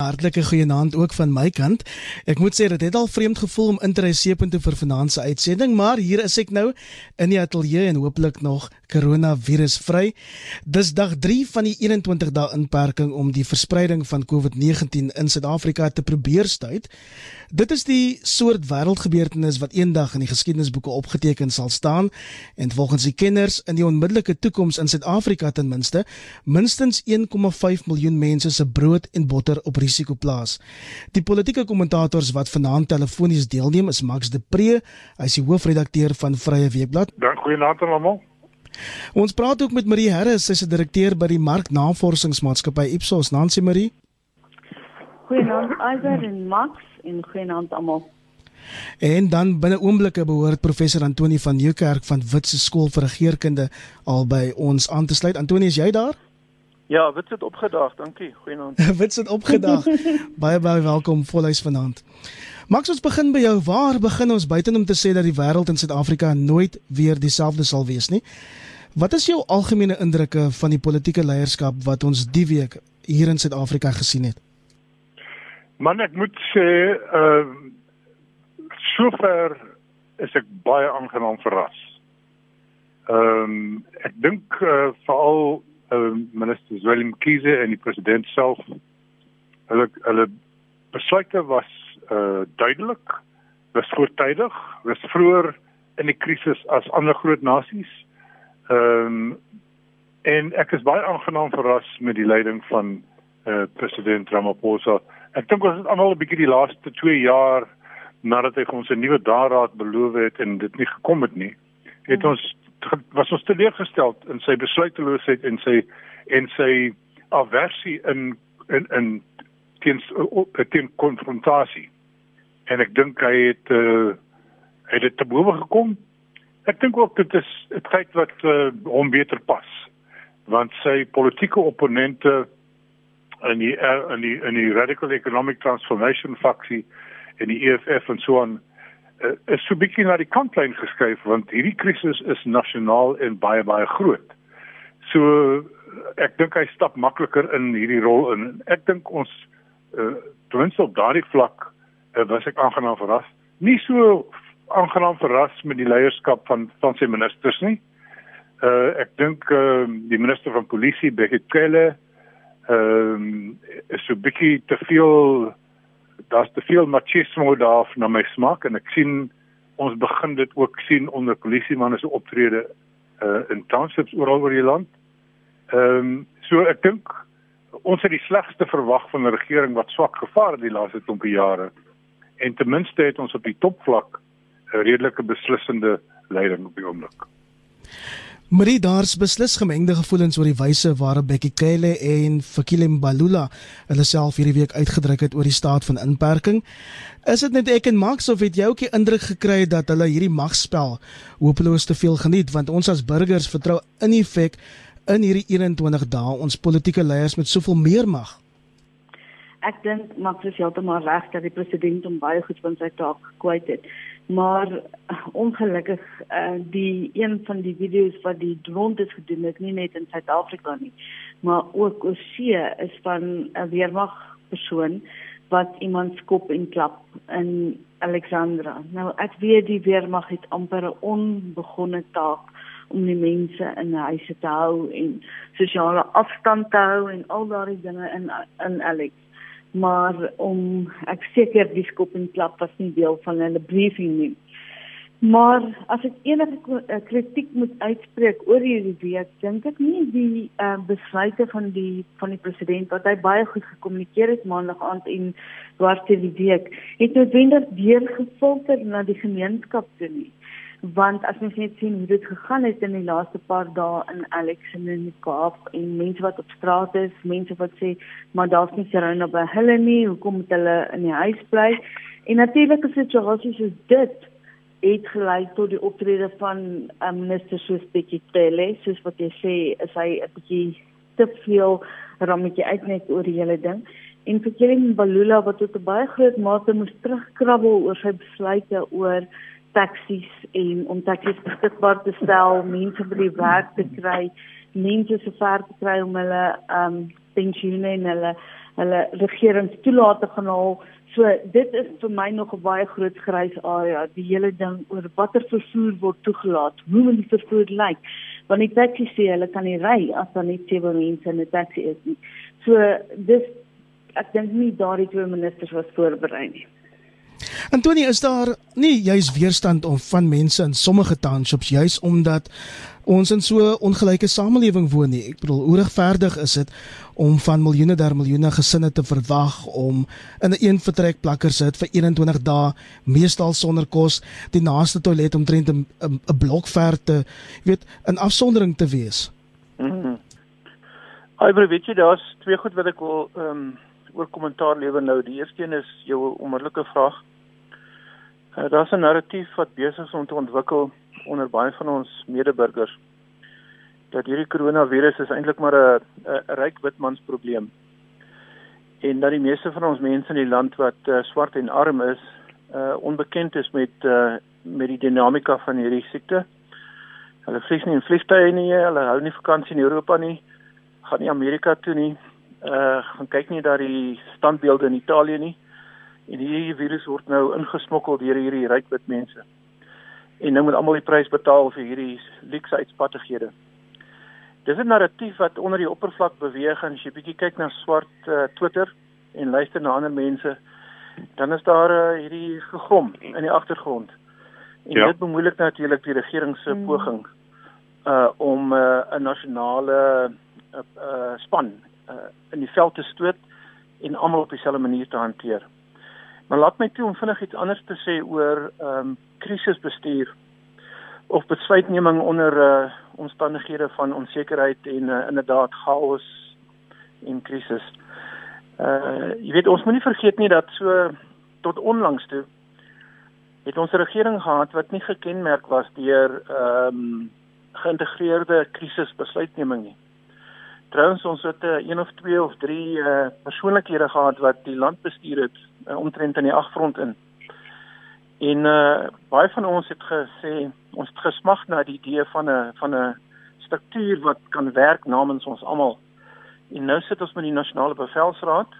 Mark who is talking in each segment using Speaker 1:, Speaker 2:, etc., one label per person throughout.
Speaker 1: Hartlike goeienaand ook van my kant. Ek moet sê dit het al vreemd gevoel om in te ry seepunt vir vanaand se uitsending, maar hier is ek nou in die ateljee en hooplik nog koronavirusvry. Dis dag 3 van die 21 dae inperking om die verspreiding van COVID-19 in Suid-Afrika te probeer stuit. Dit is die soort wêreldgebeurtenis wat eendag in die geskiedenisboeke opgeteken sal staan en volgens die kenners in die onmiddellike toekoms in Suid-Afrika ten minste minstens 1,5 miljoen mense se brood en botter op risiko plaas. Die politieke kommentators wat vanaand telefonies deelneem is Max de Pre, hy is die hoofredakteur van Vrye Weekblad.
Speaker 2: Dank goeienaand aan almal.
Speaker 1: Ons praat ook met Marie Harris, sy is 'n direkteur by die Marknavorsingsmaatskappy Ipsos. Nancy Marie.
Speaker 3: Goeienaand Iver en Max en goeienaand almal.
Speaker 1: En dan binne oomblikke behoort professor Antoni van Nieuwkerk van Witse Skool vir Regeringskunde al by ons aan te sluit. Antoni, is jy daar?
Speaker 4: Ja, Wit het opgedaag. Dankie. Goeienaand.
Speaker 1: Wit het opgedaag. baie baie welkom volhuis vanaand. Max ons begin by jou. Waar begin ons buiten om te sê dat die wêreld in Suid-Afrika nooit weer dieselfde sal wees nie? Wat is jou algemene indrukke van die politieke leierskap wat ons die week hier in Suid-Afrika gesien het?
Speaker 2: Man ek moet sê uh sover is ek baie aangenaam verras. Ehm um, ek dink uh, veral uh, minister Willem Kiese en die president self hulle hulle besluite was uh duidelik, was voortydig, was vroeër in die krisis as ander groot nasies. Ehm um, en ek is baie aangenaam verras met die leiding van uh president Ramaphosa Ek dink ons het almal 'n bietjie die laaste 2 jaar nadat hy ons 'n nuwe daaraad beloof het en dit nie gekom het nie, het ons was ons teleurgestel in sy besluiteloosheid en sy en sy aversie in in in teen teen konfrontasie. En ek dink hy het uh, het dit te bowe gekom. Ek dink ook dit is 'n tyd wat uh, hom beter pas want sy politieke opponente in die eh, in die in die radical economic transformation faksie en die EFF en so aan uh, is so bietjie na die kantlyn geskuif want hierdie krisis is nasionaal en baie baie groot. So ek dink hy stap makliker in hierdie rol in. Ek dink ons uh, ten minste op daardie vlak uh, was ek aangenaam verras. Nie so aangenaam verras met die leierskap van van sy ministers nie. Uh, ek dink uh, die minister van polisie Bekkie Cele ehm um, is so bietjie te veel daar's te veel machismo daar na my smaak en ek sien ons begin dit ook sien onder polisiemanne se optrede uh, in townships oral oor die land. Ehm um, so ek dink ons het die slegste verwag van 'n regering wat swak gevaar het die laaste klompie jare. En ten minste het ons op die topvlak 'n redelike beslissende leiding op die oomblik.
Speaker 1: Marie daar's beslis gemengde gevoelens oor die wyse waarop Bekkie Cele en Fikile Mbalula hulle self hierdie week uitgedruk het oor die staat van inperking. Is dit net ek en Max of het jy ook die indruk gekry dat hulle hierdie magspel hopeloos te veel geniet want ons as burgers vertrou in effek in hierdie 21 dae ons politieke leiers met soveel meer mag?
Speaker 3: Ek dink Max is heeltemal reg dat die president hom baie goed van sy taak gekwyt het maar ongelukkig uh, die een van die video's wat die rond is gedoen het nie net in Suid-Afrika nie maar ook oorsee is van 'n weermag persoon wat iemand skop en klap in Alexandra. Nou ek weet die weermag het amper 'n onbegonne taak om die mense in huise te hou en sosiale afstand te hou en al daardie dinge in in Alex maar om ek seker die skop en klap was nie deel van hulle briefing nie. Maar as ek enige eh, kritiek moet uitspreek oor hierdie week, dink ek nie die uh, besluite van die van die president wat hy baie goed gekommunikeer het maandag aand en dwars deur die week, het noodwendig deurgefilter na die gemeenskap toe nie want as mens net sien hoe dit gegaan het in die laaste paar dae in Alex en in die Kaap en mense wat op straat is, mense wat sê maar daar's nie serone by hulle nie, hoekom moet hulle in die huis bly? En natuurlik is situasies soos dit het gelei tot die optrede van um, minister soos Bekkie Cele, soos wat jy sê, is hy 'n bietjie te veel rammetjie uit net oor die hele ding. En vir Kering Balula wat tot 'n baie groot mate moes terugkrabbel oor sy besluite oor taksies en om taksies beskikbaar te stel, mense by die werk te kry, mense so ver te kry om hulle ehm um, pensioene en hulle hulle regeringstoelate gaan haal. So dit is vir my nog 'n baie groot grys area, die hele ding oor watter vervoer word toegelaat, hoe moet die vervoer lyk? Want die taxi sê hulle kan nie ry as daar net sewe mense in 'n taxi is nie. So dis ek dink nie daardie twee ministers was voorberei nie.
Speaker 1: Antonie, is daar nie juis weerstand om van mense in sommige townships juis omdat ons in so ongelyke samelewing woon nie. Ek bedoel, hoe regverdig is dit om van miljoene der miljoene gesinne te verwag om in 'n een vertrekplakker sit vir 21 dae, meestal sonder kos, die naaste toilet omtrent 'n 'n blok ver te, weet, in afsondering te wees.
Speaker 4: Mhm. Mm Albe weet jy daar's twee goed wat ek wil ehm um, oor kommentaar lewer nou. Die eerste een is jou onmiddellike vraag. Uh, Daar's 'n narratief wat besig is om te ontwikkel onder baie van ons medeburgers dat hierdie koronavirus is eintlik maar 'n ryk witmans probleem. En dat die meeste van ons mense in die land wat uh, swart en arm is, uh onbekend is met uh met die dinamika van hierdie siekte. Hulle vlieg nie in vliegtye nie, hulle hou nie vakansie in Europa nie, gaan nie Amerika toe nie, uh gaan kyk nie daar die standbeelde in Italië nie. En hierdie virus word nou ingesmokkel deur hierdie ryk wit mense. En nou moet almal die prys betaal vir hierdie luxe uitspattighede. Dis 'n narratief wat onder die oppervlak beweeg en as jy bietjie kyk na swart uh, Twitter en luister na ander mense, dan is daar uh, hierdie gegrom in die agtergrond. En ja. dit bemoeilik natuurlik die regering se hmm. poging uh om 'n uh, nasionale uh, uh, span uh, in die veld te stoot en almal op dieselfde manier te hanteer. Maar laat my toe om vinnig iets anders te sê oor ehm um, krisisbestuur of besluitneming onder uh omstandighede van onsekerheid en uh, inderdaad chaos en krisis. Uh jy weet ons moenie vergeet nie dat so tot onlangs toe het ons 'n regering gehad wat nie gekenmerk was deur ehm um, geïntegreerde krisisbesluitneming nie. Trouwens ons het 'n uh, een of twee of drie uh, persoonlikhede gehad wat die land bestuur het uh, omtrent in die aggrond in. En uh, baie van ons het gesê ons het gesmag na die idee van 'n van 'n struktuur wat kan werk namens ons almal. En nou sit ons met die nasionale bevelsraad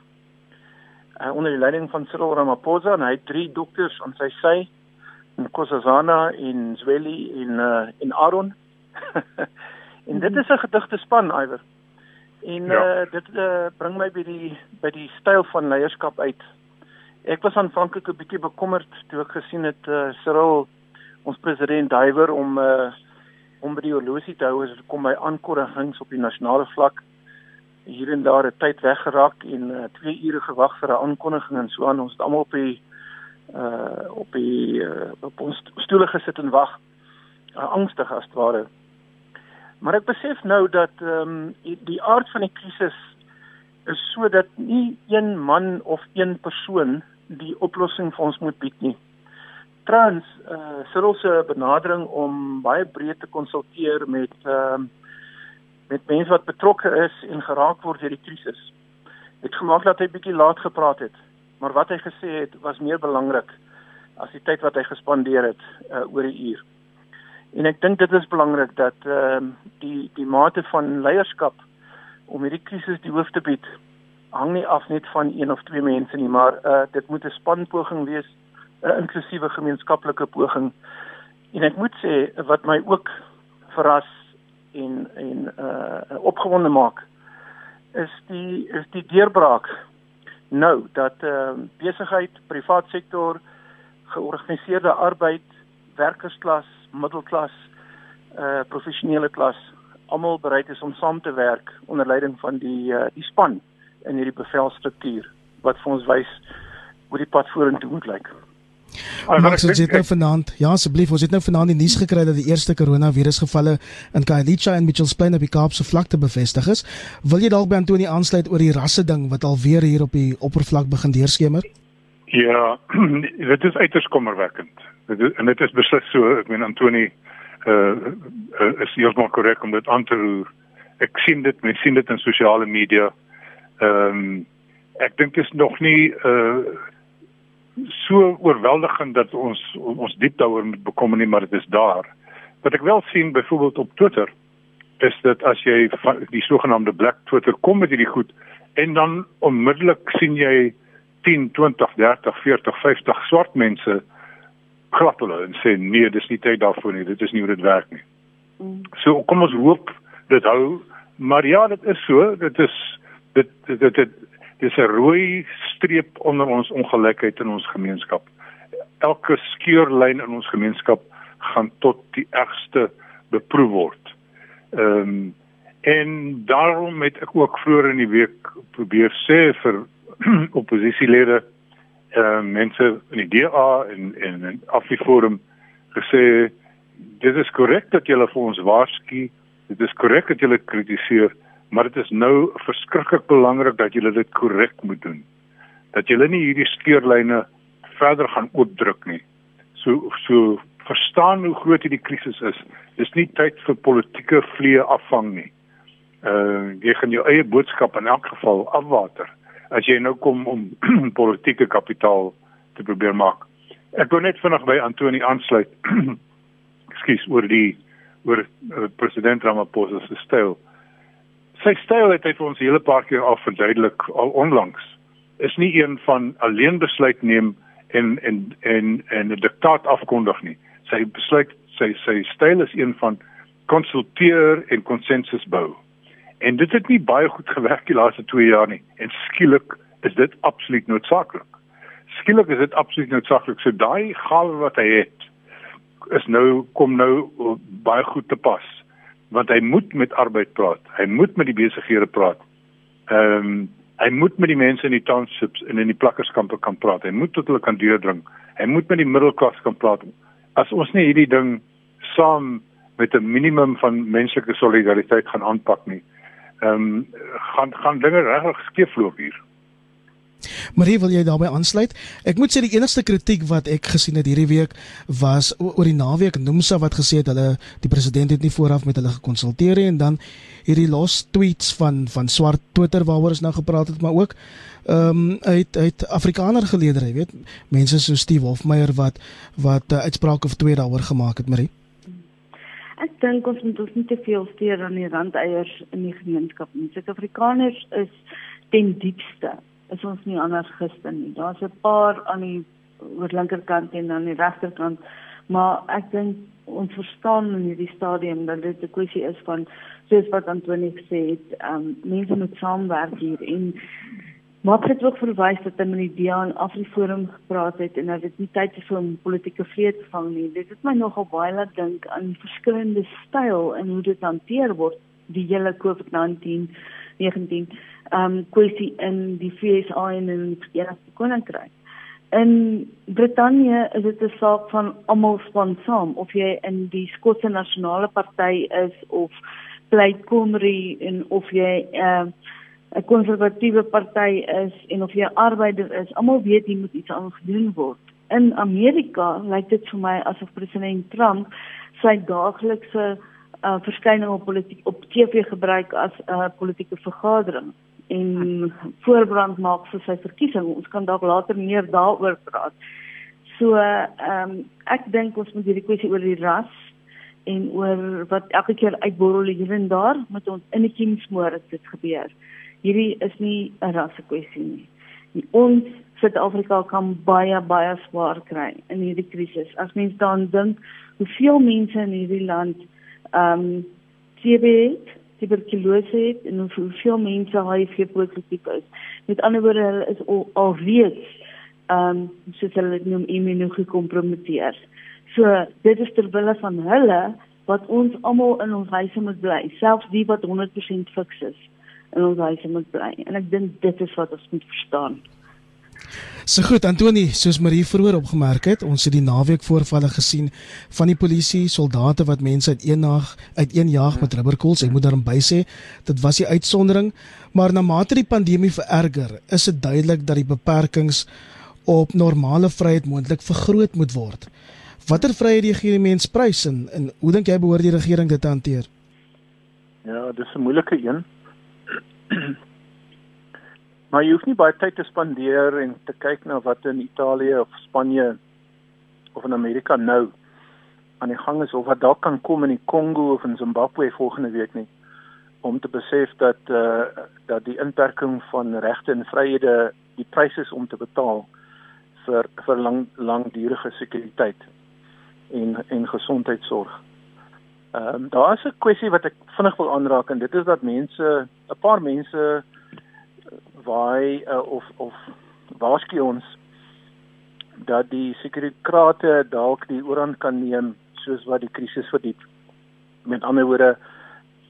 Speaker 4: uh, onder die leiding van Cyril Ramaphosa en hy het drie dokters aan sy sy in Kosazana en Zweli en uh, en Aaron. en dit is 'n gedigte span iwer. En ja. uh, dit uh, bring my by die by die styl van leierskap uit. Ek was aanvanklik 'n bietjie bekommerd toe ek gesien het uh, Cyril ons president Duiwer om uh, om by die horlosie te hou as dit kom by aankondigings op die nasionale vlak hier en daar 'n tyd weggeraak en 2 uh, ure gewag vir 'n aankondiging en so aan ons het almal op die uh op die uh, op ons stoele gesit en wag uh, angstig as ware Maar ek besef nou dat ehm um, die aard van die krisis is sodat nie een man of een persoon die oplossing vir ons moet bied nie. Trans eh uh, Cyril se benadering om baie breed te konsulteer met ehm uh, met mense wat betrokke is en geraak word deur die krisis. Het gemaak dat hy bietjie laat gepraat het, maar wat hy gesê het was meer belangrik as die tyd wat hy gespandeer het uh, oor die uur. En ek dink dit is belangrik dat ehm uh, die die mate van leierskap om hierdie krisis die hoof te bied hang nie af net van een of twee mense nie, maar uh dit moet 'n spanpoging wees, 'n inklusiewe gemeenskaplike poging. En ek moet sê wat my ook verras en en uh opgewonde maak is die is die deurbraak nou dat ehm uh, besigheid, privaat sektor, georganiseerde arbeid, werkersklas middelklas uh professionele klas almal bereid is om saam te werk onder leiding van die uh, die span in hierdie bevelstruktuur wat vir ons wys hoe die pad vorentoe moet lyk.
Speaker 1: Max het dit nou vanaand. Ja, asseblief, ons het nou vanaand die nuus gekry dat die eerste koronavirusgevalle in Khayelitsha en Mitchells Plain op die Kaapse vlakte bevestig is. Wil jy dalk by Antonie aansluit oor die rasse ding wat alweer hier op die oppervlak begin deurskemer?
Speaker 2: Ja, dit is uiters kommerwekkend dit en dit is beslis so ek meen Antoni uh, uh is heeltemal korrek om dit aan te roer. Ek sien dit mens sien dit in sosiale media. Ehm um, ek dink dit is nog nie uh so oorweldigend dat ons ons diep daaroor moet bekom nie maar dit is daar. Wat ek wel sien byvoorbeeld op Twitter is dit as jy die sogenaamde black Twitter kom met hierdie goed en dan onmiddellik sien jy 10, 20, 30, 40, 50 swart mense klap hulle en sê nee, dis nie tyd daarvoor nie. Dit is nie hoe dit werk nie. Mm. So kom ons hoop dit hou, maar ja, dit is so. Dit is dit dit dit, dit dis 'n rooi streep onder ons ongelykheid in ons gemeenskap. Elke skeurlyn in ons gemeenskap gaan tot die ergste beproef word. Ehm um, en daarom het ek ook vroeër in die week probeer sê vir oppositielede uh mense in die DA en en in Afriforum gesê dit is korrek dat julle vir ons waarsku, dit is korrek dat julle kritiseer, maar dit is nou verskriklik belangrik dat julle dit korrek moet doen. Dat julle nie hierdie skeurlyne verder gaan oopdruk nie. So so verstaan hoe groot hierdie krisis is. Dis nie tyd vir politieke vlee afvang nie. Uh jy gaan jou eie boodskap in elk geval afwater as jy nou kom om politieke kapitaal te probeer maak. Ek wil net vinnig by Antoni aansluit. Ekskuus oor die oor uh, president Ramaphosa se styl. Sy styl het hy vir ons 'n hele paar keer al verduidelik al onlangs. Is nie een van alleen besluit neem en en en en 'n diktaat afkondig nie. Sy besluit sy sy styl is een van konsulteer en konsensus bou. En dit het nie baie goed gewerk die laaste 2 jaar nie. En skielik is dit absoluut noodsaaklik. Skielik is dit absoluut noodsaaklik. So daai gawe wat hy het is nou kom nou baie goed te pas. Want hy moet met arbeid praat. Hy moet met die besighede praat. Ehm um, hy moet met die mense in die townships en in die plakkerskampe kan praat. Hy moet tot hulle kan deurdring. Hy moet met die middelklas kan praat. As ons nie hierdie ding saam met 'n minimum van menslike solidariteit gaan aanpak nie, ehm um, gaan gaan dinge regtig skeefloop hier.
Speaker 1: Marie, wil jy daarbey aansluit? Ek moet sê die enigste kritiek wat ek gesien het hierdie week was oor die naweek Nomsa wat gesê het hulle die president het nie vooraf met hulle gekonsulteer nie en dan hierdie los tweets van van swart Twitter waaroor ons nou gepraat het, maar ook ehm um, uit uit Afrikaner geleeder, jy weet, mense so Steve Hofmeyer wat wat uh, uitsprake of twee daaroor gemaak het, Marie.
Speaker 3: Ek dink ons moet ons nie te veel steur aan die randeiers in die gemeenskap nie. Suid-Afrikaners is ten diepste is ons nie anarchiste nie. Daar's 'n paar aan die oor linkerkant en aan die regterkant, maar ek dink ons verstaan in hierdie stadium dat dit 'n kwessie is van soos wat Antonie gesê het, ehm um, mense moet saamwerk hier en Maar het ook verwys dat met die DEA en Afriforum gepraat het en dat dit nie tyd is om politieke vrede te vang nie. Dit het my nogal baie laat dink aan verskillende styl en hoe dit hanteer word die hele COVID-19 19 ehm um, kwessie in die FSA en in die Koninkryk. In Brittanje is dit 'n saak van almal span saam of jy in die Skotse Nasionale Party is of Plaid Cymru en of jy uh, 'n konservatiewe party is en of jy 'n arbeider is, almal weet jy moet iets aan gedoen word. In Amerika lyk dit vir my asof president Trump sy daaglikse uh, verskyning op politiek op TV gebruik as 'n uh, politieke vergadering en voorbrand maak vir sy verkiesing. Ons kan dalk later meer daaroor praat. So ehm um, ek dink ons moet hierdie kwessie oor die ras en oor wat elke keer uitborrel hier en daar met ons in die kingsmoor dit gebeur hierdie is nie 'n rasse kwessie nie. Die ons Suid-Afrika kan baie baie swaar kry in hierdie krisis. As mens dan dink hoeveel mense in hierdie land ehm um, TB het, tuberkulose het en hoeveel mense HIV positief is. Met ander woorde, hulle is al alreeds ehm um, soos hulle dit noem immunogekompromiteer. So dit is terwille van hulle wat ons almal in ons huise moet bly, selfs die wat 100% fiks is in ons huise moet bly. En ek dink dit is wat ons moet verstaan.
Speaker 1: So goed Antoni, soos Marie vroeër opgemerk het, ons het die naweek voorvalle gesien van die polisie, soldate wat mense uit een nag uit een jag met rubberkoels. Ek moet daarom by sê, dit was die uitsondering, maar na mate die pandemie vererger, is dit duidelik dat die beperkings op normale vryheid moontlik vergroot moet word. Watter vryheid gee die mens prys en, en hoe dink jy behoort die regering dit te hanteer?
Speaker 4: Ja, dis 'n moeilike een. maar jy hoef nie baie tyd te spandeer en te kyk na wat in Italië of Spanje of in Amerika nou aan die gang is of wat dalk kan kom in die Kongo of in Zimbabwe volgende week nie. om te besef dat eh uh, dat die inperking van regte en vryhede die prys is om te betaal vir vir lang langdurige sekuriteit en en gesondheidsorg. Ehm um, daar is 'n kwessie wat ek vinnig wil aanraak en dit is dat mense 'n paar mense waai uh, of of waarsku ons dat die sekurikrate dalk die oorhand kan neem soos wat die krisis verdiep. Met ander woorde,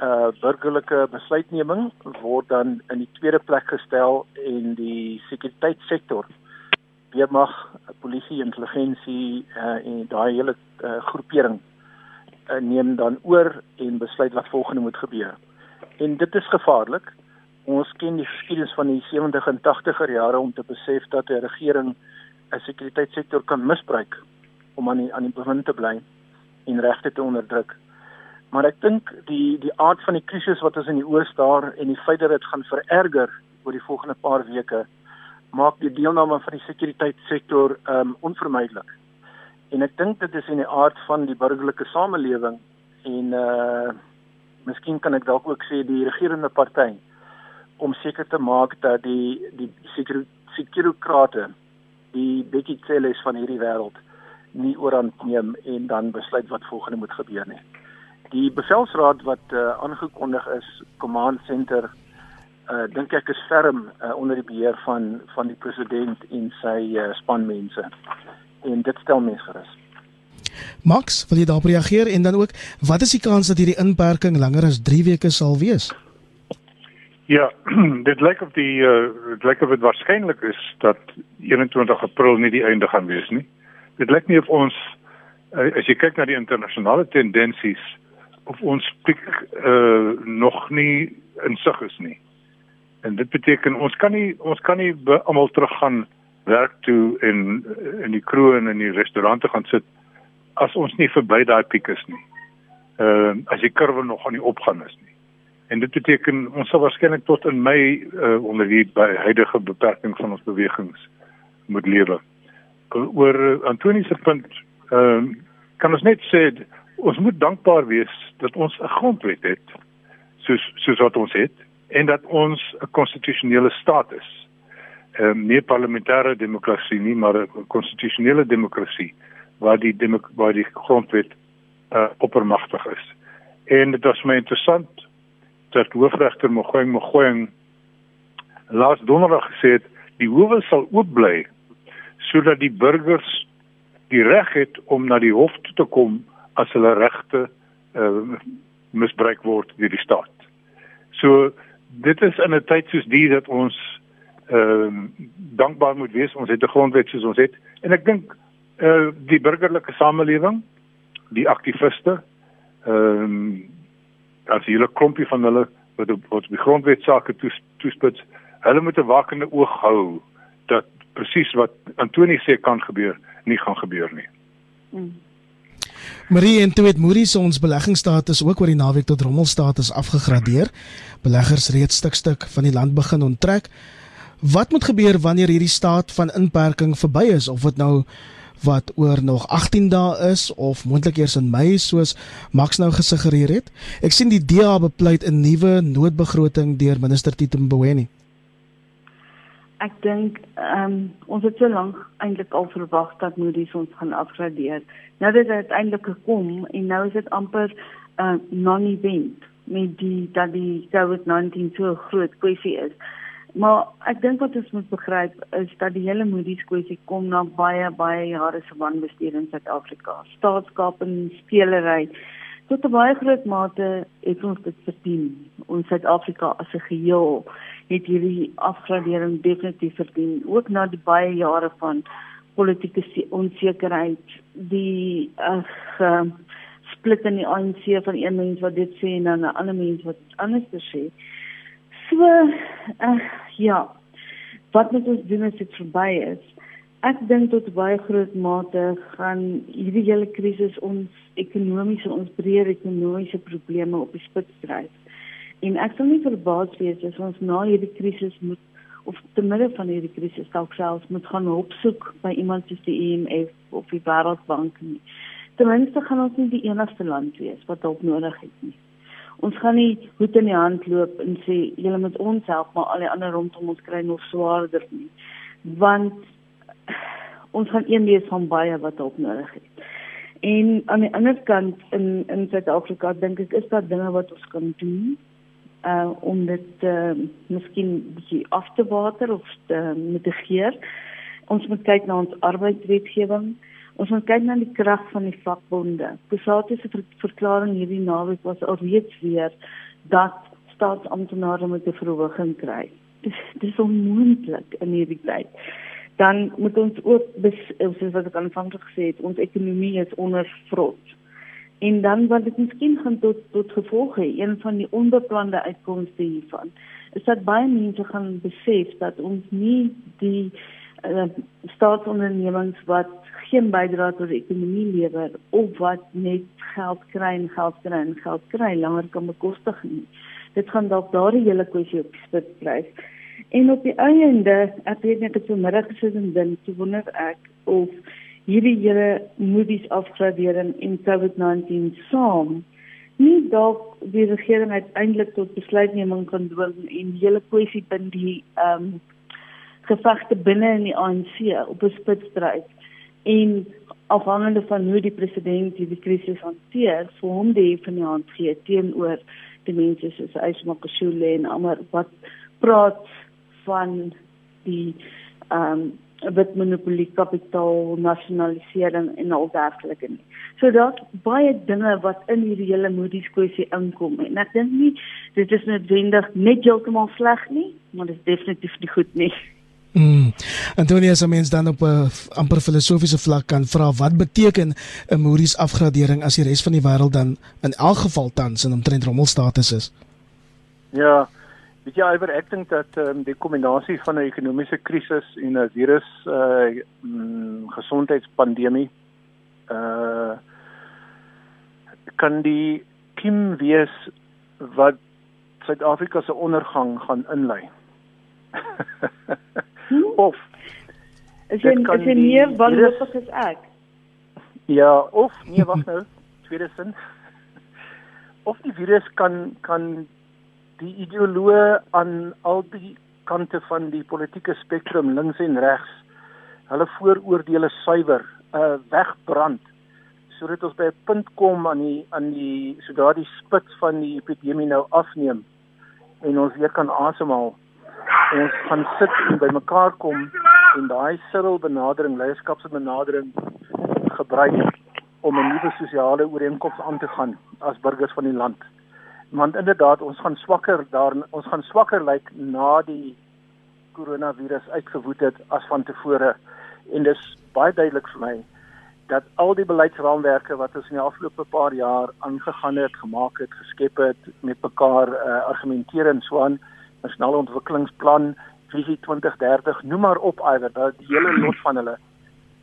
Speaker 4: uh burgerlike besluitneming word dan in die tweede plek gestel en die sekuriteitssektor weermag, polisie, intelligensie uh, en daai hele uh, groepering uh, neem dan oor en besluit wat volgende moet gebeur. En dit is gevaarlik. Ons ken die geskiedenis van die 70 en 80er jare om te besef dat 'n regering 'n sekuriteitssektor kan misbruik om aan die aan die bewind te bly en regte te onderdruk. Maar ek dink die die aard van die krisis wat ons in die oë staar en die feit dat dit gaan vererger oor die volgende paar weke maak die deelname van die sekuriteitssektor um onvermydelik. En ek dink dit is in die aard van die burgerlike samelewing en uh miskien kan ek dalk ook sê die regerende party om seker te maak dat die die sekuriteitskrate die Betty Celles van hierdie wêreld nie oorhand neem en dan besluit wat volgende moet gebeur nie. Die bevelsraad wat uh, aangekondig is, Command Center uh dink ek is ferm uh, onder die beheer van van die president en sy uh, spanmense. En dit stel mense gerus.
Speaker 1: Max, wil jy daarop reageer en dan ook wat is die kans dat hierdie inperking langer as 3 weke sal wees?
Speaker 2: Ja, dit lyk of die uh, dit lyk of dit waarskynlik is dat 21 April nie die einde gaan wees nie. Dit lyk nie of ons uh, as jy kyk na die internasionale tendensies of ons piek uh, nog nie insig is nie. En dit beteken ons kan nie ons kan nie almal teruggaan werk toe en in die kroeg en in die restaurante gaan sit as ons nie verby daai piek is nie. Ehm uh, as die kurwe nog aan die opgaan is nie. En dit beteken ons sal waarskynlik tot in Mei uh, onder die by huidige beperking van ons bewegings moet lewe. Oor uh, Antoni se punt ehm uh, kan ons net sê ons moet dankbaar wees dat ons 'n grondwet het soos soos wat ons het en dat ons 'n konstitusionele staat is. Ehm um, nie parlementêre demokrasie nie, maar 'n konstitusionele demokrasie waar die demok waar die grondwet uh, oppermagtig is. En dit was my interessant dat hoofregter Mogoeng Mogoeng laas donderdag gesê het die howe sal oop bly sodat die burgers die reg het om na die hof toe te kom as hulle regte uh, misbruik word deur die staat. So dit is in 'n tyd soos die dat ons ehm uh, dankbaar moet wees ons het 'n grondwet soos ons het en ek dink eh uh, die burgerlike samelewing die aktiviste ehm um, as hele klompie van hulle wat op wat die grondwet sake toes, toespits hulle moet 'n wakende oog hou dat presies wat Antoni sê kan gebeur nie gaan gebeur nie. Mm.
Speaker 1: Marie en toe het Moody's ons beleggingsstatus ook oor die naweek tot rommelstatus afgegradeer. Beleggers reeds stuk stuk van die land begin onttrek. Wat moet gebeur wanneer hierdie staat van inperking verby is of dit nou wat oor nog 18 dae is of moontlik eers in Mei soos Max nou gesuggereer het? Ek sien die DA bepleit 'n nuwe noodbegroting deur minister Tito Mboweni
Speaker 3: ek dink ehm um, ons het so lank eintlik al verwag dat Moody's ons gaan afgradeer. Nou dit het uiteindelik gekom en nou is dit amper 'n uh, non-event met die dat die COVID-19 so groot kwessie is. Maar ek dink wat ons moet begryp is dat die hele Moody's kwessie kom na baie baie jare se wanbestuur in Suid-Afrika. Staatskap en spelery tot 'n baie groot mate het ons dit verdien. Ons Suid-Afrika as 'n geheel het hierdie afgradering definitief verdien ook na die baie jare van politieke onsekerheid die uh, split in die ANC van een mens wat dit sê en dan 'n ander mens wat anders sê so uh, ja wat moet ons doen as dit verby is ek dink tot baie groot mate gaan hierdie hele krisis ons ekonomiese ons breër ekonomiese probleme op die spits dryf En ek sal nie verbaas wees as ons na hierdie krisis moet of te midde van hierdie krisis dalk selfs moet gaan opsoek by iemand soos die IMF of die Wêreldbank nie. Ten minste gaan ons nie die enigste land wees wat hulp nodig het nie. Ons gaan nie hoed in die hand loop en sê julle moet ons help maar al die ander rondom ons kry nog swaarder nie. Want ons gaan een wees van baie wat hulp nodig het. En aan die ander kant in in Suid-Afrika dink ek is daar dinge wat ons kan doen uh om dit uh miskien bietjie af te water of te mitigeer. Ons moet kyk na ons arbeidswetgewing. Ons moet kyk na die krag van die vakbonde. Kusate se ver verklaring hierdie naweek was alreeds weer dat staatsamptenare met 'n verhoging kry. Dis dis onmoontlik in hierdie tyd. Dan moet ons ook soos wat ek aanvanklik gesê het, ons ekonomie is onder vrot. En dan wat dit miskien gaan tot tot gevolge, een van die onbeplande uitkomste hiervan, is dat baie mense gaan besef dat ons nie die uh, staatsondernemings wat geen bydrae tot die ekonomie lewer of wat net geld kry en geld kry en geld kry langer kan bekostig nie. Dit gaan dalk daardie hele kwessie op spit bly. En op die einde, ek weet net ek het vanmiddag gesit en dink, te wonder ek of hierdie hele Moody's afgradering en COVID-19 saam nie dalk die regering uiteindelik tot besluitneming kan dwing en die hele kwessie binne die ehm um, gevegte binne in die ANC op 'n spits dryf en afhangende van hoe die president die krisis hanteer, vir hom die van die hand gee teenoor die mense soos Ysmakashule en ander wat praat van die ehm um, wit monopolie kapitaal nasionalisering en al dergelike nie. So daar's baie dinge wat in hierdie hele Moody's kwessie inkom en ek dink nie dit is noodwendig net heeltemal sleg nie, maar dit is definitief nie goed nie.
Speaker 1: Mm. Antonia se mens dan op 'n amper filosofiese vlak kan vra wat beteken 'n Moody's afgradering as die res van die wêreld dan in elk geval tans in omtrent rommelstatus is.
Speaker 4: Ja, weet jy Iver, ek dink dat um, die kombinasie van 'n ekonomiese krisis en 'n virus uh mm, gesondheidspandemie uh kan die kim wees wat Suid-Afrika se ondergang gaan inlei. of
Speaker 3: is jy is jy meer wanneer is ek?
Speaker 4: Ja, of nee, wag nou, tweede sin. Of die virus kan kan die ideoloë aan al die kante van die politieke spektrum links en regs hulle vooroordeele suiwer, uh wegbrand sodat ons by 'n punt kom aan die aan die sodat die spits van die epidemie nou afneem en ons weer kan asemhaal ons gaan sit en bymekaar kom en daai sirkel benadering, leierskapsbenadering gebruik om 'n nuwe sosiale ooreenkoms aan te gaan as burgers van die land. Want inderdaad, ons gaan swakker daar ons gaan swakker lyk like na die koronavirus uitgewoed het as van tevore en dis baie duidelik vir my dat al die beleidsraamwerke wat ons in die afgelope paar jaar aangegaan het, gemaak het, geskep het, met mekaar uh, argumenteer en so aan nasionale ontwikkelingsplan, visie 2030, noem maar op iwer, dat die hele lot van hulle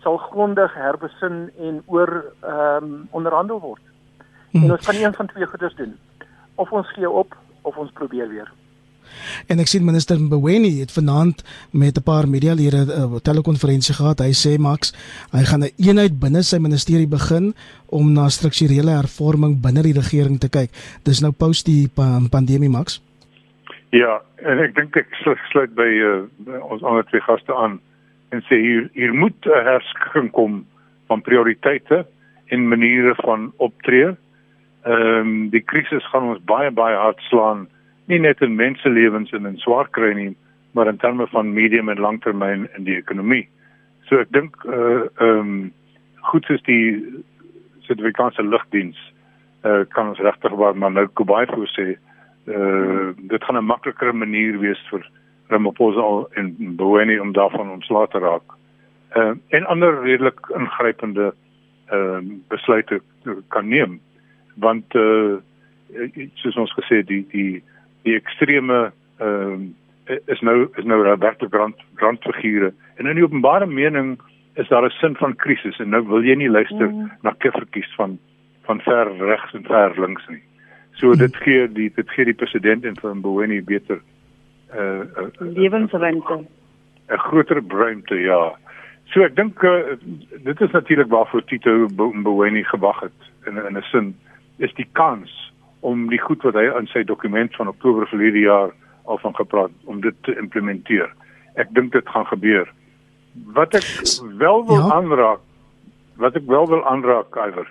Speaker 4: sal grondig herbesin en oor ehm um, onderhandel word. Hmm. En ons kan een van twee goeders doen. Of ons gee op of ons probeer weer.
Speaker 1: En ek sien minister Mboweni het vanaand met 'n paar medialede 'n uh, telekonferensie gehad. Hy sê Max, hy gaan 'n een eenheid binne sy ministerie begin om na strukturele hervorming binne die regering te kyk. Dis nou post die pandemie Max.
Speaker 2: Ja, en ek dink ek sluit by, uh, ons ander twee gaste aan en sê hier hier moet 'n herskikking kom van prioriteite en maniere van optree. Ehm um, die krisis gaan ons baie baie hard slaan, nie net in menselewens en in swaar kry nie, maar in terme van medium en langtermyn in die ekonomie. So ek dink uh ehm um, goed is die Suid-Afrikaanse lugdiens uh kan ons regtig maar nou Kubai voorsê uh dit gaan 'n makliker manier wees vir Ramaphosa en Boweni om daarvan ontslae te raak. Uh en ander redelik ingrypende uh besluite kan neem want uh soos ons gesê die die die ekstreme uh is nou is nou werklik brand brandfigure en in die openbare mening is daar 'n sin van krisis en nou wil jy nie luister mm. na kiffertjies van van ver regs en ver links nie. So dit gee die dit gee die president en van Boweni beter uh, uh, uh
Speaker 3: lewensruimte.
Speaker 2: 'n groter ruimte ja. So ek dink uh, dit is natuurlik waarvoor Tito Boweni gewag het in in 'n sin is die kans om die goed wat hy in sy dokument van Oktober verlede jaar al van gepraat om dit te implementeer. Ek dink dit gaan gebeur. Wat ek wel wil ja. aanraak, wat ek wel wil aanraak, Iver,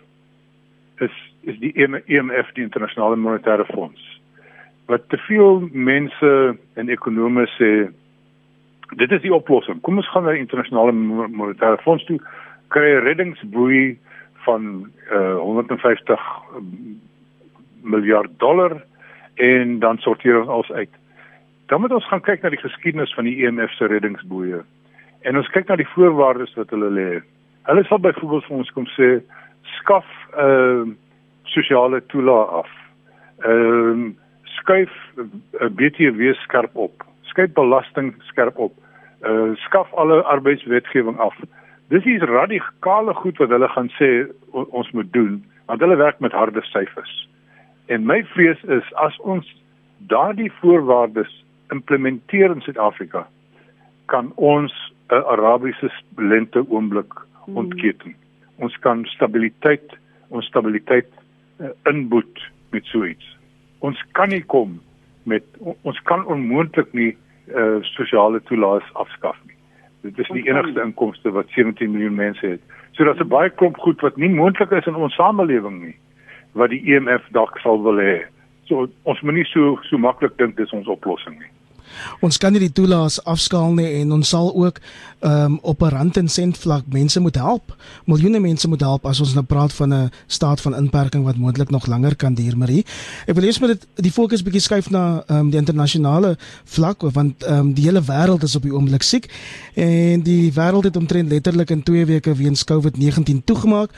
Speaker 2: is is die IMF, die internasionale monetaire fonds. Wat te veel mense en ekonome sê dit is die oplossing. Kom ons gaan na die internasionale monetaire fonds toe, kry 'n reddingsboei van uh, 150 miljard dollar en dan sorteer ons alles uit. Dan moet ons gaan kyk na die geskiedenis van die IMF se reddingsboeie. En ons kyk na die voorwaardes wat hulle lê. Hulle sal byvoorbeeld vir ons kom sê skaf 'n uh, sosiale toelaag af. Ehm uh, skuif uh, BTW skerp op. Skuif belasting skerp op. Uh skaf alle arbeidswetgewing af. Dis is radikale goed wat hulle gaan sê ons moet doen want hulle werk met harde syfers. En my vrees is as ons daardie voorwaardes implementeer in Suid-Afrika kan ons 'n Arabiese lente oomblik hmm. ontketen. Hmm. Ons kan stabiliteit, ons stabiliteit uh, inboet met so iets. Ons kan nie kom met ons kan onmoontlik nie uh, sosiale toelaas afskaf nie. Dit is die enigste inkomste wat 17 miljoen mense het. So daar's 'n baie klomp goed wat nie moontlik is in ons samelewing nie wat die EMF dalk sal wil hê. So ons moenie so so maklik dink dis ons oplossing nie.
Speaker 1: Ons kan nie die toelaas afskaal nie en ons sal ook um, op 'n rand en sent vlak mense moet help. Miljoene mense moet help as ons nou praat van 'n staat van inperking wat moontlik nog langer kan duur, Marie. Ek wil eers met dit die fokus bietjie skuif na um, die internasionale vlak want um, die hele wêreld is op die oomblik siek en die wêreld het omtrent letterlik in 2 weke weens COVID-19 toegemaak.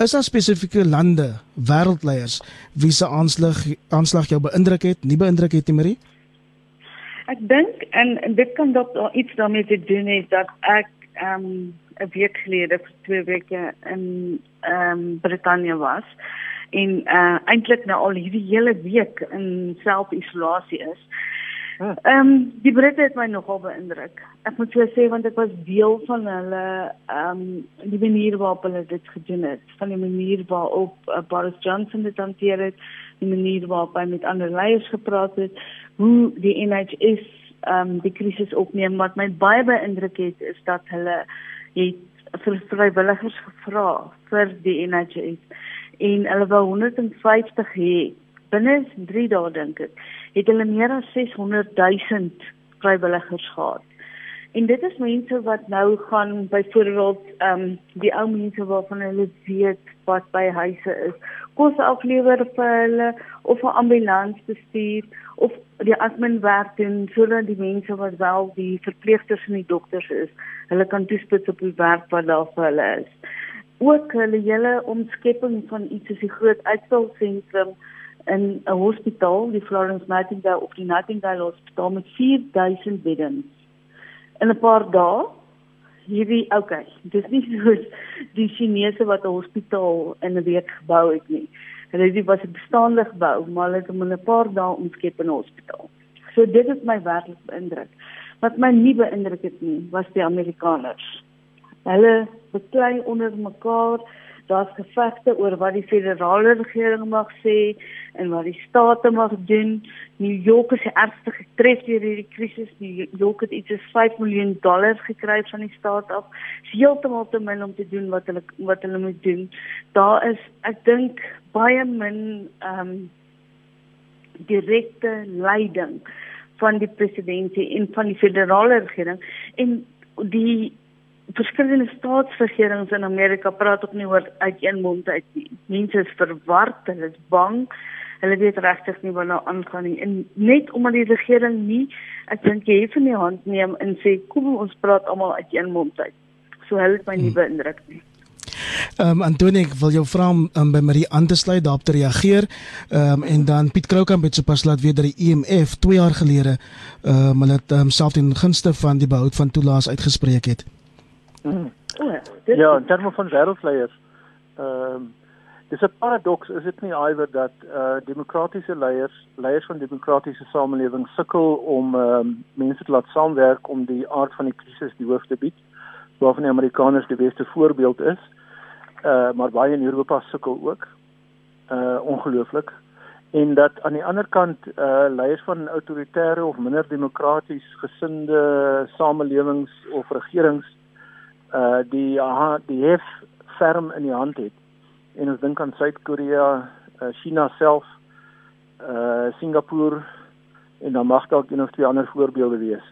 Speaker 1: Is daar spesifieke lande, wêreldleiers wie se aanslag aanslag jou beïndruk het, nie beïndruk het nie, Marie?
Speaker 3: Ek dink en, en dit kan dalk iets daarmee te doen hê dat ek ehm um, 'n week gelede vir twee weke in ehm um, Brittanje was en uh eintlik nou al hierdie hele week in self-isolasie is. Ehm um, die Britte het my nogal beïndruk. Ek moet so sê want ek was deel van hulle ehm um, die manier waarop hulle dit gedoen het, van die manier waarop uh, Boris Johnson dit hanteer het, die manier waarop hy met ander leiers gepraat het hoe die NHS ehm um, die krisis opneem. Wat my baie beïndruk het is dat hulle het vir vrywilligers gevra vir die NHS en hulle wou 150 hê. Binne 3 dae dink ek het hulle meer as 600 000 vrywilligers gehad. En dit is mense wat nou gaan byvoorbeeld ehm um, die ou mense waarvan hulle weet wat by huise is, kos aflewer vir hulle of 'n ambulans bestuur of die admin werk doen sodat die mense wat wel die verpleegsters en die dokters is, hulle kan toespits op die werk wat daar vir hulle is. Ook hulle hele omskepping van iets soos die groot uitstalsentrum in 'n hospitaal, die Florence Nightingale of die Nightingale Hospital met 4000 beddens in 'n paar dae hierdie okay dis nie soos die Chinese wat 'n hospitaal in 'n week gebou het nie. Hulle het was 'n bestaande gebou maar hulle het hom in 'n paar dae omskep in 'n hospitaal. So dit het my werklik beïndruk. Wat my nie beïndruk het nie was die Amerikaners. Hulle beklei onder mekaar daar's gevegte oor wat die federale regering mag sê en wat die state mag doen. New York is ernstig getref deur hierdie krisis. New York het iets soos 5 miljoen dollar gekry van die staat af. Dis heeltemal te min om te doen wat hulle wat hulle moet doen. Daar is ek dink baie min ehm um, direkte leiding van die president en van die federale regering en die verskillende staatsregerings in Amerika praat ook nie oor uit een mond uit nie. Mense is verward, hulle is bang. Hulle weet regtig nie wat nou aangaan nie. En net omdat die regering nie ek dink jy het in die hand neem en sê kom ons praat almal uit een mond uit. So hulle het my nie hmm. beïndruk nie.
Speaker 1: Ehm um, Antonie, ek wil jou vra om um, by Marie aan te sluit daarop te reageer. Ehm um, en dan Piet Kroukamp het sopas laat weet dat die IMF e 2 jaar gelede ehm um, hulle het um, self ten gunste van die behoud van toelaas uitgespreek het.
Speaker 4: Mm. Ja, in terme van wêreldleiers. Ehm uh, dis 'n paradoks, is dit nie iwer dat eh uh, demokratiese leiers, leiers van demokratiese samelewings sukkel om ehm uh, mense te laat saamwerk om die aard van die krisis die hoof te bied, waarvan die Amerikaners die beste voorbeeld is. Eh uh, maar baie in Europa sukkel ook. Eh uh, ongelooflik. en dat aan die ander kant uh leiers van autoritaire of minder demokraties gesinde samelewings of regerings uh die aha, die hef ferm in die hand het. En ons dink aan Suid-Korea, uh, China self, uh Singapore en dan mag dalk een of twee ander voorbeelde wees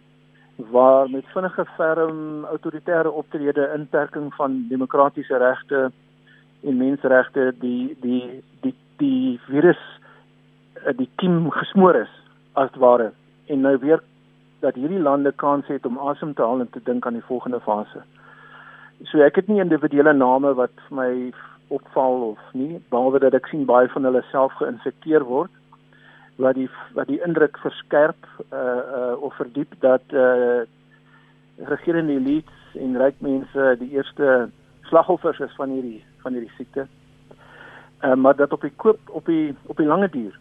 Speaker 4: waar met vinnige ferm autoritaire optrede inperking van demokratiese regte en menseregte die die die die virus die kiem gesmoor is as ware en nou weer dat hierdie lande kans het om asem te haal en te dink aan die volgende fase. So ek het nie individuele name wat vir my opval of nie behalwe dat ek sien baie van hulle self geïnfekteer word wat die wat die indruk verskerp uh uh of verdiep dat uh regerende elites en ryk mense die eerste slagoffers is van hierdie van hierdie siekte. Uh maar dat op die koop op die op die lange duur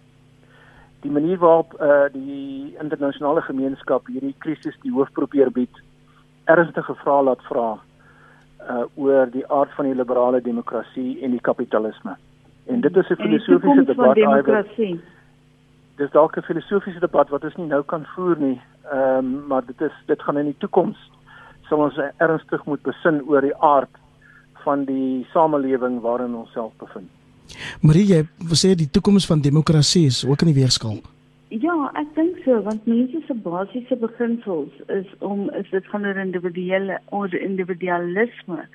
Speaker 4: die manier waarop uh, die internasionale gemeenskap hierdie krisis die hoof probeer bied ernstige vrae laat vra uh, oor die aard van die liberale demokrasie en die kapitalisme. En dit is 'n filosofiese debat
Speaker 3: oor
Speaker 4: Dis dalk 'n filosofiese debat wat ons nie nou kan voer nie. Ehm um, maar dit is dit gaan in die toekoms sal ons ernstig moet besin oor die aard van die samelewing waarin ons self bevind.
Speaker 1: Marie, jy sê die toekoms van demokrasie is ook in die weegskaal.
Speaker 3: Ja, ek dink so want mense se basiese beginsels is om is dit gaan oor individuele oor individualisme.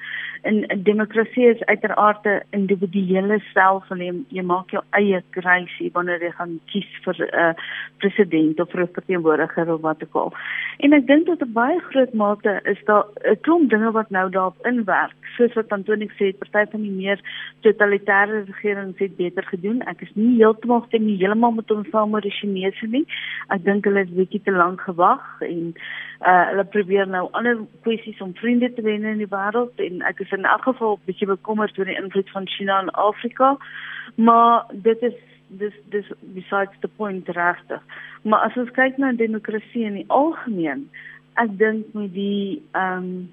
Speaker 3: En demokrasie is uiteraard 'n individuele stelsel. Jy, jy maak jou eie keuse wanneer jy gaan kies vir 'n uh, president of vir 'n verteenwoordiger of wat ook al. En ek dink tot 'n baie groot mate is daar 'n klomp dinge wat nou daarop inwerk. Soos wat Antonie sê, party van die meer totalitêre regerings het beter gedoen. Ek is nie heeltemal stem nie heeltemal met ons saam oor die Chinese nie. Ek dink hulle het bietjie te lank gewag en uh hulle probeer nou ander kwessies om vriende te wen in die wêreld en ek is in elk geval bietjie bekommerd oor die invloed van China in Afrika. Maar dit is dis dis besides the point regtig. Maar as ons kyk na demokrasie in die algemeen, ek dink met die ehm um,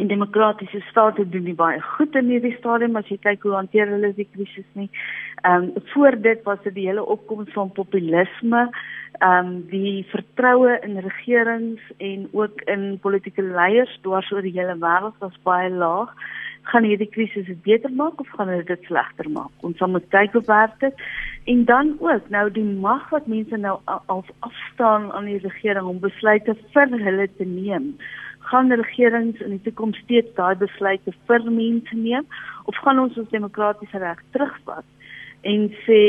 Speaker 3: en demokratiese state doen nie baie goed in hierdie stadium as jy kyk hoe hanteer hulle die krisis nie. Ehm um, voor dit was dit die hele opkoms van populisme ehm um, die vertroue in regerings en ook in politieke leiers dwars oor die hele wêreld was baie laag. Gaan hierdie krisis dit beter maak of gaan dit slegter maak? Ons moet kyk op dit. En dan ook nou die mag wat mense nou al afstaan aan die regering om besluite vir hulle te neem. Gaan regerings in die toekoms steeds daai besluite vir mense neem? Of gaan ons ons demokratiese reg terugvat en sê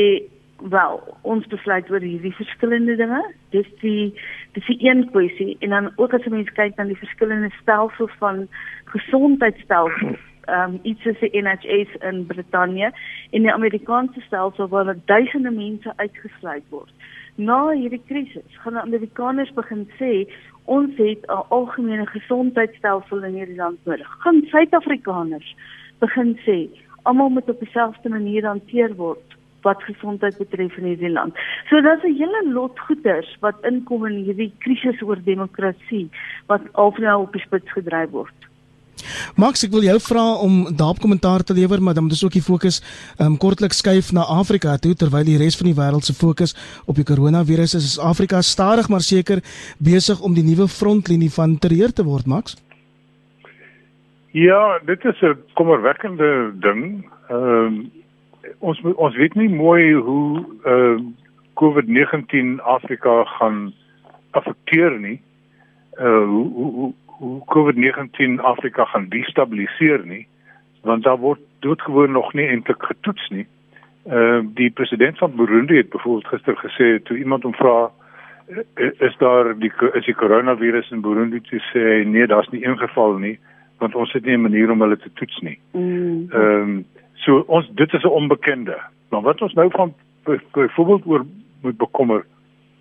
Speaker 3: wel ons besluit oor hierdie verskillende dinge. Dis die dis die een kwessie. En dan ook as mense kyk na die verskillende stelsels van gesondheidstelsels ehm um, iets soos die NHS in Brittanje en die Amerikaanse stelsel waar duisende mense uitgesluit word. Na hierdie krisis gaan Amerikaners begin sê ons het 'n algemene gesondheidstelsel in hierdie land nodig gaan Suid-Afrikaners begin sê almal moet op dieselfde manier hanteer word wat gesondheid betref in hierdie land. So daar's 'n hele lot goeders wat inkom in hierdie krisis oor demokrasie wat alvnou op die spits gedryf word.
Speaker 1: Max, ek wil jou vra om daarop kommentaar te lewer, maar dan moet ons ook die fokus um, kortliks skuif na Afrika toe terwyl die res van die wêreld se fokus op die koronavirus is. Is Afrika stadig maar seker besig om die nuwe frontlinie van terreur te word, Max?
Speaker 2: Ja, dit is 'n kommerwekkende ding. Ehm um, ons ons weet nie mooi hoe uh COVID-19 Afrika gaan affekteer nie. Uh hoe hoe hoe COVID-19 Afrika gaan destabiliseer nie, want daar word doodgewoon nog nie eintlik getoets nie. Uh die president van Burundi het byvoorbeeld gister gesê toe iemand hom vra is daar die is die koronavirus in Burundi te sê nee, daar's nie een geval nie, want ons het nie 'n manier om hulle te toets nie. Mm. Ehm um, So ons dit is 'n onbekende. Maar wat ons nou van byvoorbeeld oor moet bekommer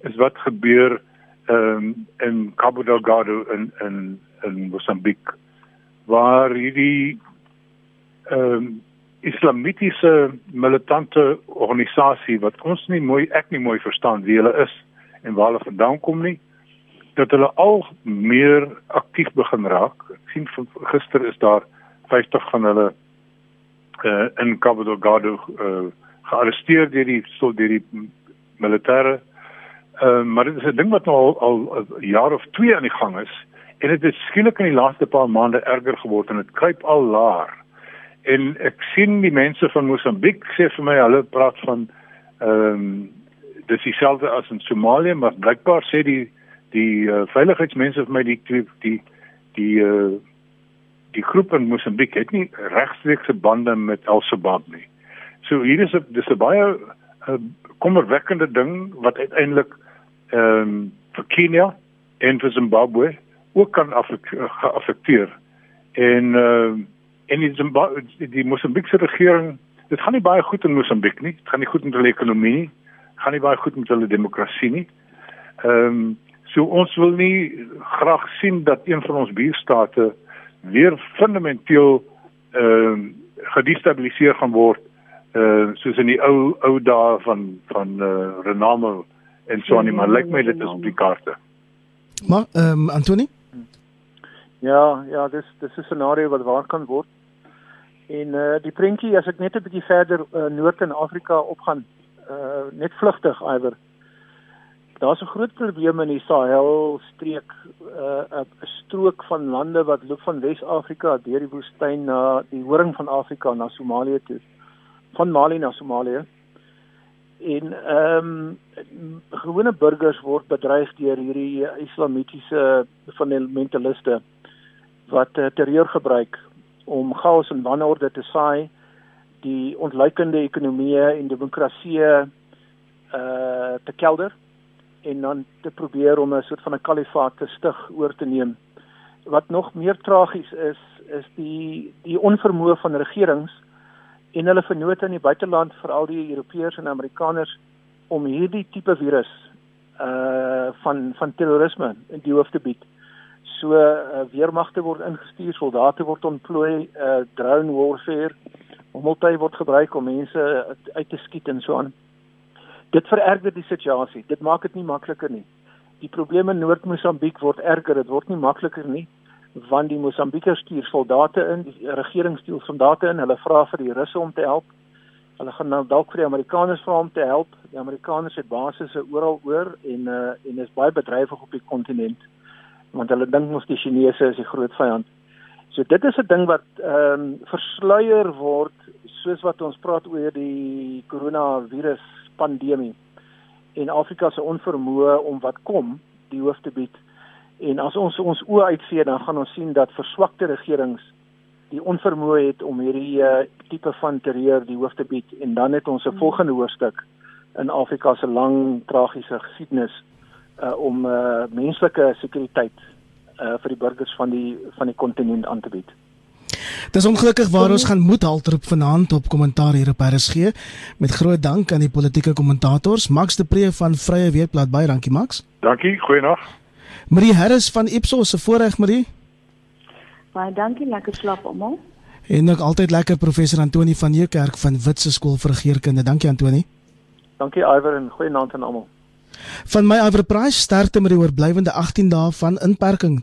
Speaker 2: is wat gebeur ehm um, in Cabo Delgado in in in Mosambik waar hierdie ehm um, islamitiese militante organisasie wat ons nie mooi ek nie mooi verstaan wie hulle is en waar hulle vandaan kom nie dat hulle al meer aktief begin raak. Ek sien gister is daar 50 van hulle uh, in Cabo Delgado uh, gearresteer deur die so deur die militêre ehm uh, maar dit is 'n ding wat nou al al 'n jaar of 2 aan die gang is en dit het skielik in die laaste paar maande erger geword en dit kruip al laer. En ek sien die mense van Mosambiek sê vir my hulle praat van ehm um, dis dieselfde as in Somalië, maar blykbaar sê die die uh, veiligheidsmense vir my die die die die uh, die groep in Mosambiek het nie regstreekse bande met Al-Shabaab nie. So hier is 'n dis 'n baie uh, kommerwekkende ding wat uiteindelik ehm um, vir Kenia en vir Zimbabwe ook kan affekteer. En ehm uh, en die Zimbabwe die Mosambiekse regering, dit gaan nie baie goed in Mosambiek nie. Dit gaan nie goed met hulle ekonomie nie. Gaan nie baie goed met hulle demokrasie nie. Ehm um, so ons wil nie graag sien dat een van ons buurstate weer fundamenteel ehm uh, gedestabiliseer gaan word uh soos in die ou ou dae van van uh Renamo en so aan nie, maar lyk my dit is op die kaarte.
Speaker 1: Maar ehm um, Antoni?
Speaker 4: Ja, ja, dis dis 'n scenario wat waar kan word. En uh die prentjie as ek net 'n bietjie verder uh, noord in Afrika opgaan, uh net vlugtig iwer. Daar's 'n groot probleem in die Sahel streek, uh 'n strook van lande wat loop van Wes-Afrika deur die woestyn na die horing van Afrika na Somalië toe van Mali na Somalië. En ehm um, gewone burgers word bedreig deur hierdie islamitiese fundamentaliste wat uh, terreur gebruik om chaos en wanorde te saai, die ontluikende ekonomieë en demokrasie uh te kelder en dan te probeer om 'n soort van 'n kalifaat te stig oor te neem. Wat nog meer tragies is, is die die onvermoë van regerings en hulle vennote in die buiteland, veral die Europeërs en Amerikaners om hierdie tipe virus uh van van terrorisme in die hoof te bied. So uh, weermagte word ingestuur, soldate word ontplooi, uh drone warfare, hommeltuie word gebruik om mense uit te skiet en so aan. Dit vererger die situasie. Dit maak dit nie makliker nie. Die probleme in Noord-Mosambiek word erger, dit word nie makliker nie want die Mosambikers stuur soldate in, die regering stuur soldate in, hulle vra vir die Russe om te help. Hulle gaan nou dalk vir die Amerikaners vra om te help. Die Amerikaners het basisse oral oor en uh en is baie bedrywig op die kontinent want hulle dink mos die Chinese is die groot vyand. So dit is 'n ding wat ehm um, versluier word soos wat ons praat oor die koronavirus pandemie en Afrika se onvermoë om wat kom die hoof te bied. En as ons ons oë uitvee dan gaan ons sien dat verswakte regerings die onvermoë het om hierdie uh, tipe van terreur die hoof te bied en dan het ons 'n volgende hoofstuk in Afrika se lang tragiese geskiedenis uh, om uh, menslike sekuriteit uh, vir die burgers van die van die kontinent aan te bied.
Speaker 1: Dis ongelukkig waar ons gaan moet haltroep vanaand op kommentaar hier op RSG met groot dank aan die politieke kommentators Max de Pre van Vrye Weekblad baie dankie Max.
Speaker 2: Dankie, goeienaand.
Speaker 1: Marie Harris van Ipsos se voorreg Marie.
Speaker 3: Baie dankie, lekker slaap almal.
Speaker 1: En ook altyd lekker professor Antoni van Nieuwkerk van Witse Skool vir Regeringskunde. Dankie Antoni.
Speaker 4: Dankie Iwer en goeie aand aan almal.
Speaker 1: Van my Iwer Price sterkte met die oorblywende 18 dae van inperking